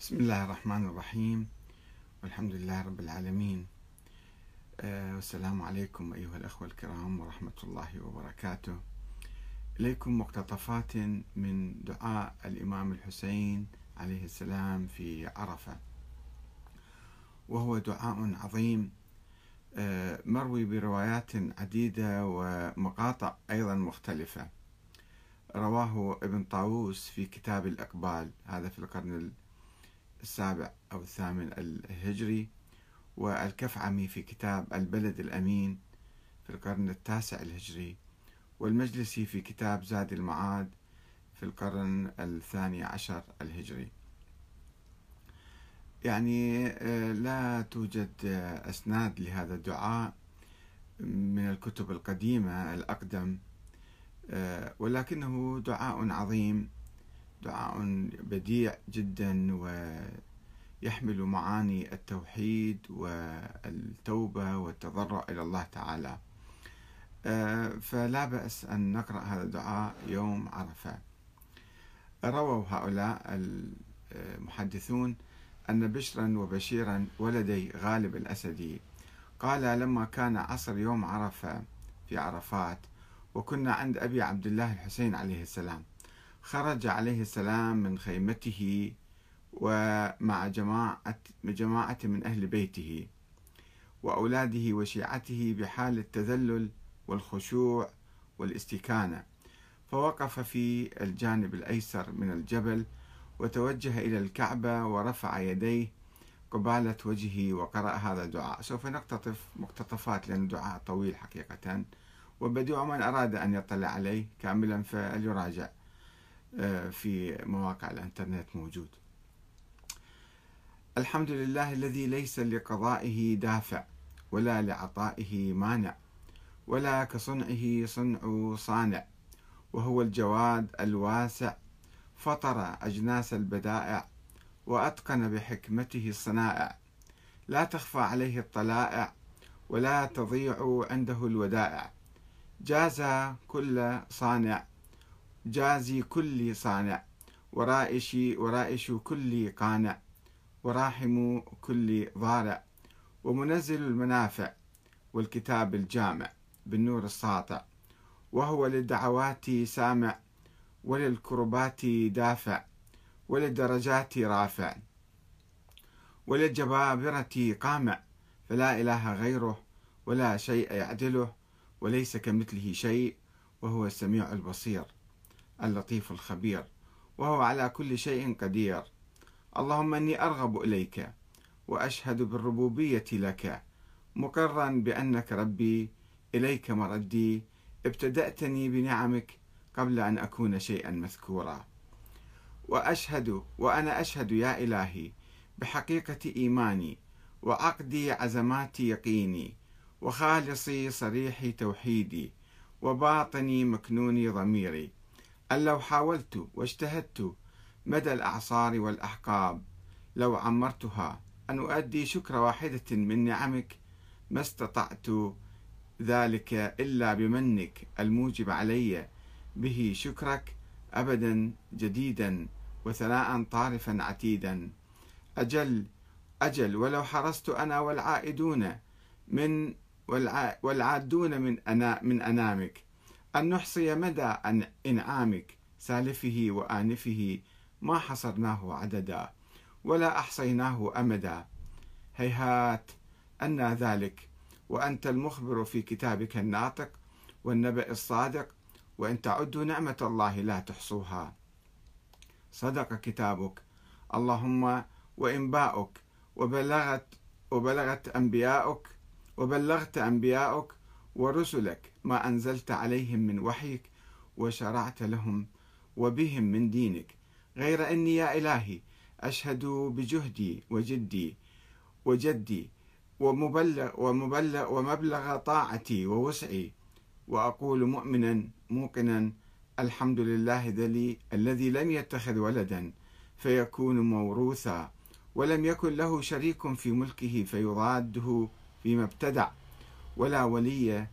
بسم الله الرحمن الرحيم. والحمد لله رب العالمين. آه، والسلام عليكم أيها الأخوة الكرام ورحمة الله وبركاته. إليكم مقتطفات من دعاء الإمام الحسين عليه السلام في عرفة. وهو دعاء عظيم. آه، مروي بروايات عديدة ومقاطع أيضا مختلفة. رواه ابن طاووس في كتاب الأقبال هذا في القرن السابع أو الثامن الهجري والكفعمي في كتاب البلد الأمين في القرن التاسع الهجري والمجلسي في كتاب زاد المعاد في القرن الثاني عشر الهجري. يعني آه، لا توجد أسناد لهذا الدعاء من الكتب القديمة الأقدم آه، ولكنه دعاء عظيم دعاء بديع جدا ويحمل معاني التوحيد والتوبة والتضرع إلى الله تعالى. آه، فلا بأس أن نقرأ هذا الدعاء يوم عرفة. رووا هؤلاء المحدثون أن بشرا وبشيرا ولدي غالب الأسدي قال لما كان عصر يوم عرفة في عرفات وكنا عند أبي عبد الله الحسين عليه السلام خرج عليه السلام من خيمته ومع جماعة, جماعة من أهل بيته وأولاده وشيعته بحال التذلل والخشوع والاستكانة. فوقف في الجانب الأيسر من الجبل وتوجه إلى الكعبة ورفع يديه قبالة وجهه وقرأ هذا الدعاء. سوف نقتطف مقتطفات لأن الدعاء طويل حقيقة وبديع من أراد أن يطلع عليه كاملا فليراجع. في مواقع الانترنت موجود. الحمد لله الذي ليس لقضائه دافع ولا لعطائه مانع ولا كصنعه صنع صانع وهو الجواد الواسع فطر أجناس البدائع وأتقن بحكمته الصنائع. لا تخفى عليه الطلائع ولا تضيع عنده الودائع. جاز كل صانع جازي كل صانع ورائش ورائش كل قانع وراحم كل ضارع ومنزل المنافع والكتاب الجامع بالنور الساطع وهو للدعوات سامع وللكربات دافع وللدرجات رافع وللجبابرة قامع فلا إله غيره ولا شيء يعدله وليس كمثله شيء وهو السميع البصير. اللطيف الخبير وهو على كل شيء قدير. اللهم إني أرغب إليك وأشهد بالربوبية لك مقرا بأنك ربي. إليك مردي ابتدأتني بنعمك قبل أن أكون شيئا مذكورا. وأشهد وأنا أشهد يا إلهي بحقيقة إيماني وعقدي عزمات يقيني وخالصي صريح توحيدي وباطني مكنون ضميري. أن لو حاولت واجتهدت مدى الأعصار والأحقاب لو عمرتها أن أؤدي شكر واحدة من نعمك ما استطعت ذلك إلا بمنك الموجب علي به شكرك أبدا جديدا وثناء طارفا عتيدا. أجل أجل ولو حرصت أنا والعائدون من والعادون من أنا من أنامك أن نحصي مدى إنعامك سالفه وآنفه ما حصرناه عددا ولا أحصيناه أمدا. هيهات أن ذلك وأنت المخبر في كتابك الناطق والنبأ الصادق وإن تعدوا نعمة الله لا تحصوها. صدق كتابك. اللهم وإنباؤك وبلغت وبلغت أنبياؤك وبلغت أنبياؤك ورسلك. ما أنزلت عليهم من وحيك وشرعت لهم وبهم من دينك. غير أني يا إلهي أشهد بجهدي وجدي وجدي ومبلغ ومبلغ ومبلغ طاعتي ووسعي. وأقول مؤمنا موقنا الحمد لله ذلي الذي لم يتخذ ولدا فيكون موروثا ولم يكن له شريك في ملكه فيضاده فيما ابتدع. ولا ولي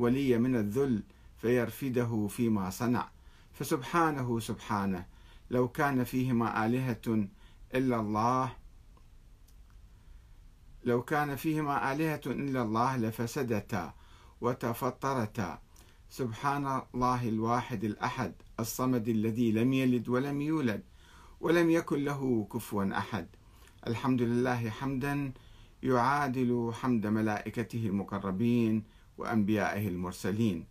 ولي من الذل فيرفده فيما صنع. فسبحانه سبحانه لو كان فيهما آلهة إلا الله لو كان فيهما آلهة إلا الله لفسدتا وتفطرتا. سبحان الله الواحد الأحد الصمد الذي لم يلد ولم يولد ولم يكن له كفوا أحد. الحمد لله حمدا يعادل حمد ملائكته المقربين وأنبيائه المرسلين.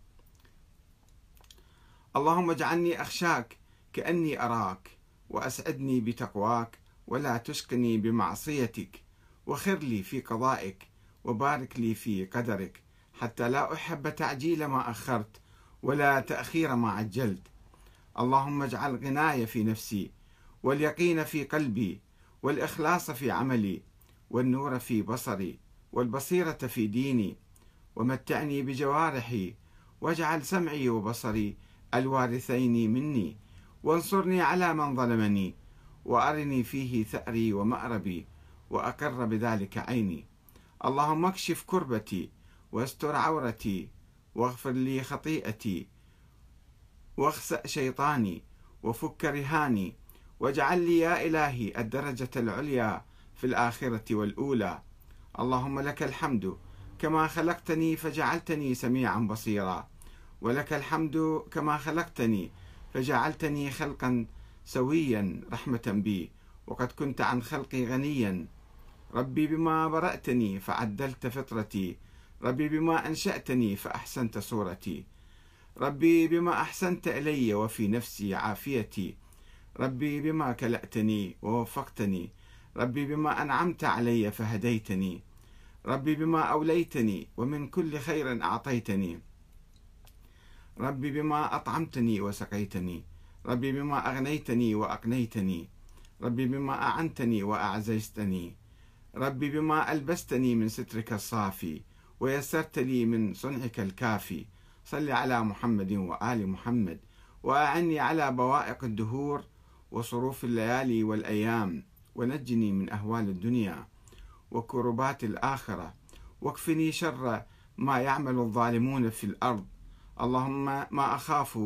اللهم اجعلني أخشاك كأني أراك وأسعدني بتقواك ولا تشقني بمعصيتك. وخر لي في قضائك وبارك لي في قدرك حتى لا أحب تعجيل ما أخرت ولا تأخير ما عجلت. اللهم اجعل غناي في نفسي واليقين في قلبي والإخلاص في عملي والنور في بصري والبصيرة في ديني. ومتعني بجوارحي واجعل سمعي وبصري الوارثين مني. وانصرني على من ظلمني وأرني فيه ثأري ومأربي وأقر بذلك عيني. اللهم اكشف كربتي واستر عورتي واغفر لي خطيئتي واخسأ شيطاني وفك رهاني. واجعل لي يا إلهي الدرجة العليا في الآخرة والأولى. اللهم لك الحمد كما خلقتني فجعلتني سميعا بصيرا. ولك الحمد كما خلقتني فجعلتني خلقا سويا رحمة بي. وقد كنت عن خلقي غنيا. ربي بما برأتني فعدلت فطرتي. ربي بما أنشأتني فأحسنت صورتي. ربي بما أحسنت إلي وفي نفسي عافيتي. ربي بما كلأتني ووفقتني. ربي بما أنعمت علي فهديتني. ربي بما أوليتني ومن كل خير أعطيتني. ربي بما أطعمتني وسقيتني. ربي بما أغنيتني وأقنيتني. ربي بما أعنتني وأعززتني. ربي بما ألبستني من سترك الصافي ويسرت لي من صنعك الكافي. صل على محمد وآل محمد وأعني على بوائق الدهور وصروف الليالي والأيام ونجني من أهوال الدنيا. وكربات الآخرة. واكفني شر ما يعمل الظالمون في الأرض. اللهم ما أخاف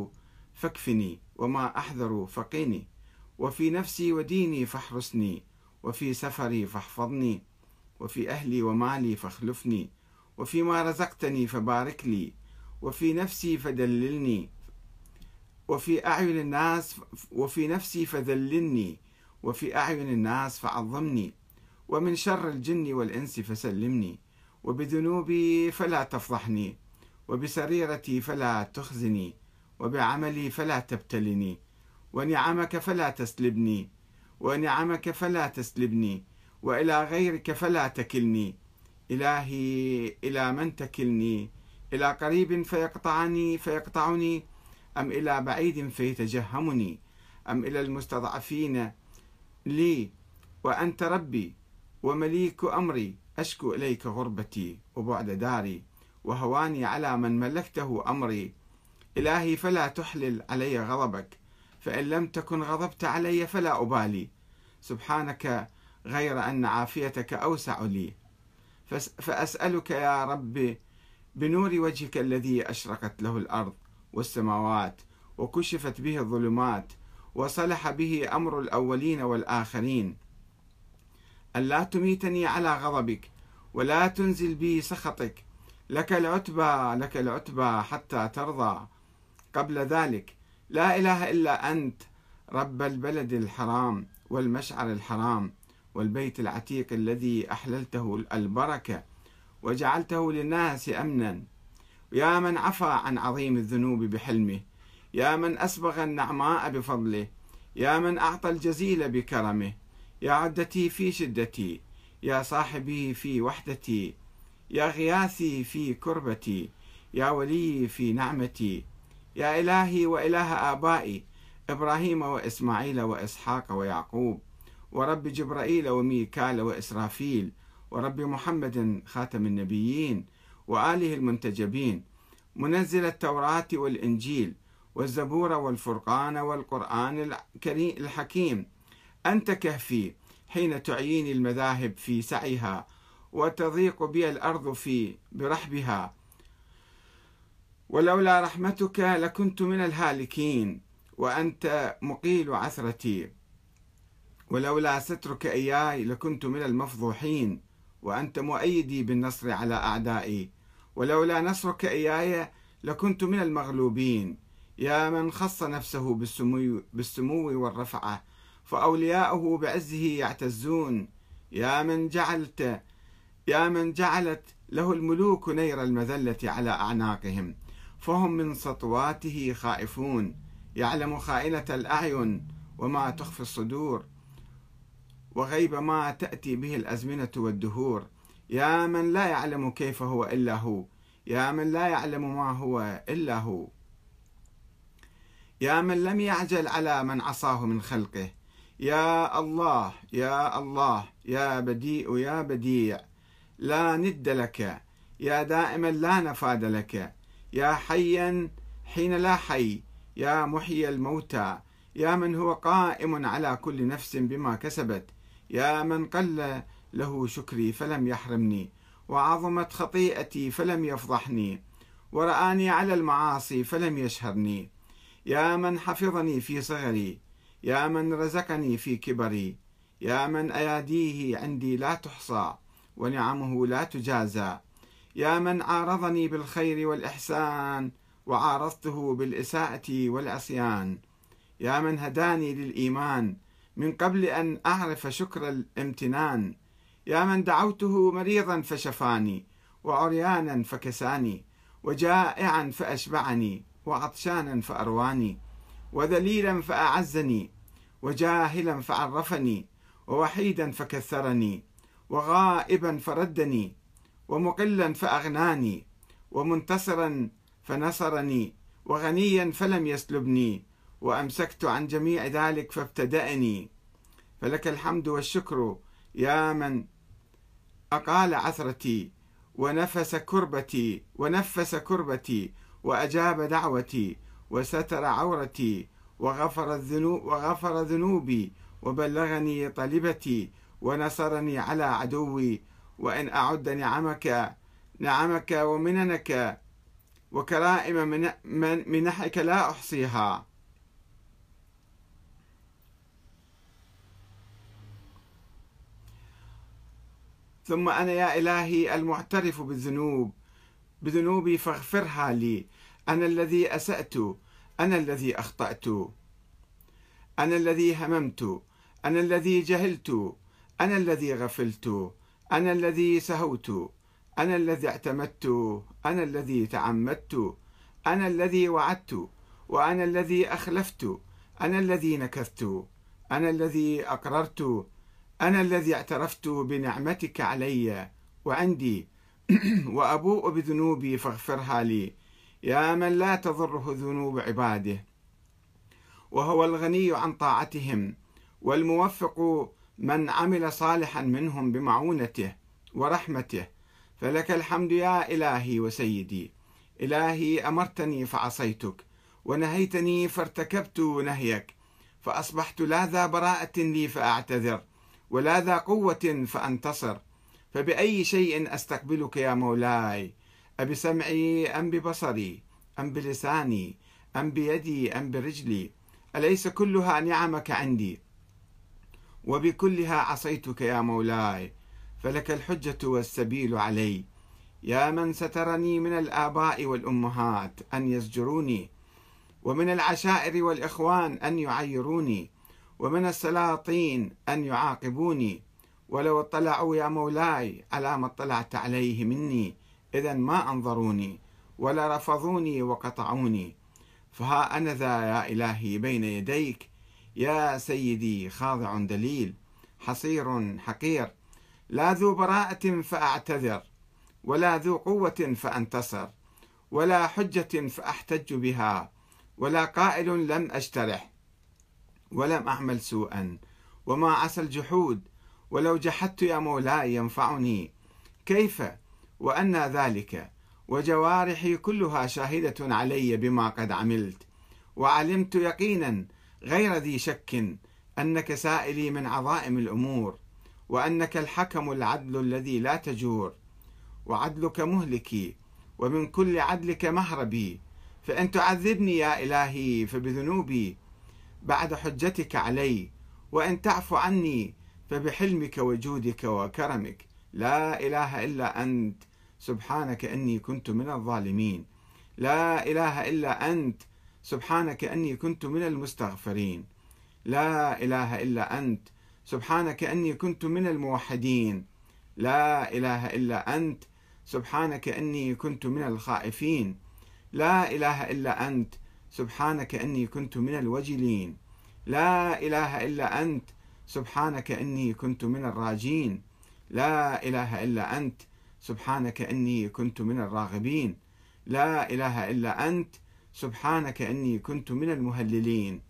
فاكفني وما أحذر فقيني. وفي نفسي وديني فاحرسني. وفي سفري فاحفظني. وفي أهلي ومالي فاخلفني. وفيما رزقتني فبارك لي. وفي نفسي فدللني. وفي أعين الناس وفي نفسي فذللني. وفي أعين الناس فعظمني. ومن شر الجن والإنس فسلمني وبذنوبي فلا تفضحني وبسريرتي فلا تخزني وبعملي فلا تبتلني ونعمك فلا تسلبني ونعمك فلا تسلبني وإلى غيرك فلا تكلني. إلهي إلى من تكلني؟ إلى قريب فيقطعني فيقطعني؟ أم إلى بعيد فيتجهمني؟ أم إلى المستضعفين لي وأنت ربي؟ ومليك أمري أشكو إليك غربتي وبعد داري وهواني على من ملكته أمري. إلهي فلا تحلل علي غضبك فإن لم تكن غضبت علي فلا أبالي. سبحانك غير أن عافيتك أوسع لي. فأسألك يا رب بنور وجهك الذي أشرقت له الأرض والسماوات وكشفت به الظلمات وصلح به أمر الأولين والآخرين. الا تميتني على غضبك ولا تنزل بي سخطك. لك العتبى لك العتبى حتى ترضى. قبل ذلك لا إله إلا أنت رب البلد الحرام والمشعر الحرام والبيت العتيق الذي أحللته البركة وجعلته للناس أمنا. يا من عفى عن عظيم الذنوب بحلمه يا من أسبغ النعماء بفضله يا من أعطى الجزيل بكرمه. يا عدتي في شدتي يا صاحبي في وحدتي يا غياثي في كربتي يا ولي في نعمتي يا إلهي وإله آبائي إبراهيم وإسماعيل وإسحاق ويعقوب ورب جبرائيل وميكال وإسرافيل ورب محمد خاتم النبيين وآله المنتجبين منزل التوراة والإنجيل والزبور والفرقان والقرآن الحكيم أنت كهفي حين تعييني المذاهب في سعيها وتضيق بي الأرض في برحبها. ولولا رحمتك لكنت من الهالكين وأنت مقيل عثرتي. ولولا سترك إياي لكنت من المفضوحين وأنت مؤيدي بالنصر على أعدائي. ولولا نصرك إياي لكنت من المغلوبين. يا من خص نفسه بالسمو, بالسمو والرفعة فأولياؤه بعزه يعتزون. يا من جعلت يا من جعلت له الملوك نير المذلة على أعناقهم فهم من سطواته خائفون. يعلم خائنة الأعين وما تخفي الصدور وغيب ما تأتي به الأزمنة والدهور. يا من لا يعلم كيف هو إلا هو يا من لا يعلم ما هو إلا هو. يا من لم يعجل على من عصاه من خلقه يا الله يا الله يا بديء يا بديع لا ند لك. يا دائما لا نفاد لك. يا حيا حين لا حي. يا محيي الموتى. يا من هو قائم على كل نفس بما كسبت. يا من قل له شكري فلم يحرمني. وعظمت خطيئتي فلم يفضحني. ورآني على المعاصي فلم يشهرني. يا من حفظني في صغري. يا من رزقني في كبري يا من أياديه عندي لا تحصى ونعمه لا تجازى. يا من عارضني بالخير والإحسان وعارضته بالإساءة والعصيان. يا من هداني للإيمان من قبل أن أعرف شكر الامتنان. يا من دعوته مريضا فشفاني وعريانا فكساني وجائعا فأشبعني وعطشانا فأرواني وذليلا فأعزني. وجاهلا فعرفني ووحيدا فكثرني وغائبا فردني ومقلا فأغناني ومنتصرا فنصرني وغنيا فلم يسلبني وأمسكت عن جميع ذلك فابتدأني. فلك الحمد والشكر يا من أقال عثرتي ونفس كربتي ونفس كربتي وأجاب دعوتي وستر عورتي وغفر الذنوب وغفر ذنوبي وبلغني طلبتي ونصرني على عدوي وإن أعد نعمك نعمك ومننك وكرائم من منحك لا أحصيها. ثم أنا يا إلهي المعترف بالذنوب بذنوبي فاغفرها لي. أنا الذي أسأت أنا الذي أخطأت أنا الذي هممت أنا الذي جهلت أنا الذي غفلت أنا الذي سهوت أنا الذي اعتمدت أنا الذي تعمدت أنا الذي وعدت وأنا الذي أخلفت أنا الذي نكثت أنا الذي أقررت أنا الذي اعترفت بنعمتك علي وعندي وأبوء بذنوبي فاغفرها لي يا من لا تضره ذنوب عباده وهو الغني عن طاعتهم والموفق من عمل صالحا منهم بمعونته ورحمته. فلك الحمد يا إلهي وسيدي إلهي أمرتني فعصيتك ونهيتني فارتكبت نهيك فأصبحت لا ذا براءة لي فأعتذر ولا ذا قوة فأنتصر. فبأي شيء أستقبلك يا مولاي؟ أبسمعي أم ببصري أم بلساني أم بيدي أم برجلي أليس كلها نعمك عندي؟ وبكلها عصيتك يا مولاي فلك الحجة والسبيل علي. يا من سترني من الآباء والأمهات أن يزجروني ومن العشائر والإخوان أن يعيروني ومن السلاطين أن يعاقبوني. ولو اطلعوا يا مولاي على ما اطلعت عليه مني إذا ما أنظروني ولا رفضوني وقطعوني. فها أنا ذا يا إلهي بين يديك يا سيدي خاضع دليل حصير حقير. لا ذو براءة فأعتذر ولا ذو قوة فأنتصر ولا حجة فأحتج بها ولا قائل لم أجترح ولم أعمل سوءا. وما عسى الجحود ولو جحدت يا مولاي ينفعني. كيف؟ وأنى ذلك وجوارحي كلها شاهدة علي بما قد عملت. وعلمت يقينا غير ذي شك أنك سائلي من عظائم الأمور وأنك الحكم العدل الذي لا تجور. وعدلك مهلكي ومن كل عدلك مهربي. فإن تعذبني يا إلهي فبذنوبي بعد حجتك علي. وإن تعف عني فبحلمك وجودك وكرمك. لا إله إلا أنت. سبحانك إني كنت من الظالمين. لا إله إلا أنت سبحانك أني كنت من المستغفرين. لا إله إلا أنت سبحانك أني كنت من الموحدين. لا إله إلا أنت سبحانك أني كنت من الخائفين. لا إله إلا أنت سبحانك أني كنت من الوجلين. لا إله إلا أنت سبحانك إني كنت من الراجين. لا إله إلا أنت سبحانك إني كنت من الراغبين. لا إله إلا أنت سبحانك إني كنت من المهللين.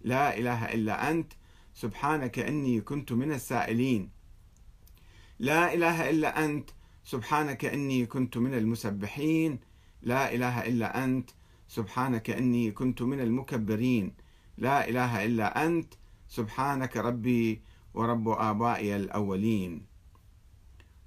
لا إله إلا أنت سبحانك إني كنت من السائلين. لا إله إلا أنت سبحانك إني كنت من المسبحين. لا إله إلا أنت سبحانك إني كنت من المكبرين. لا إله إلا أنت سبحانك ربي ورب آبائي الأولين.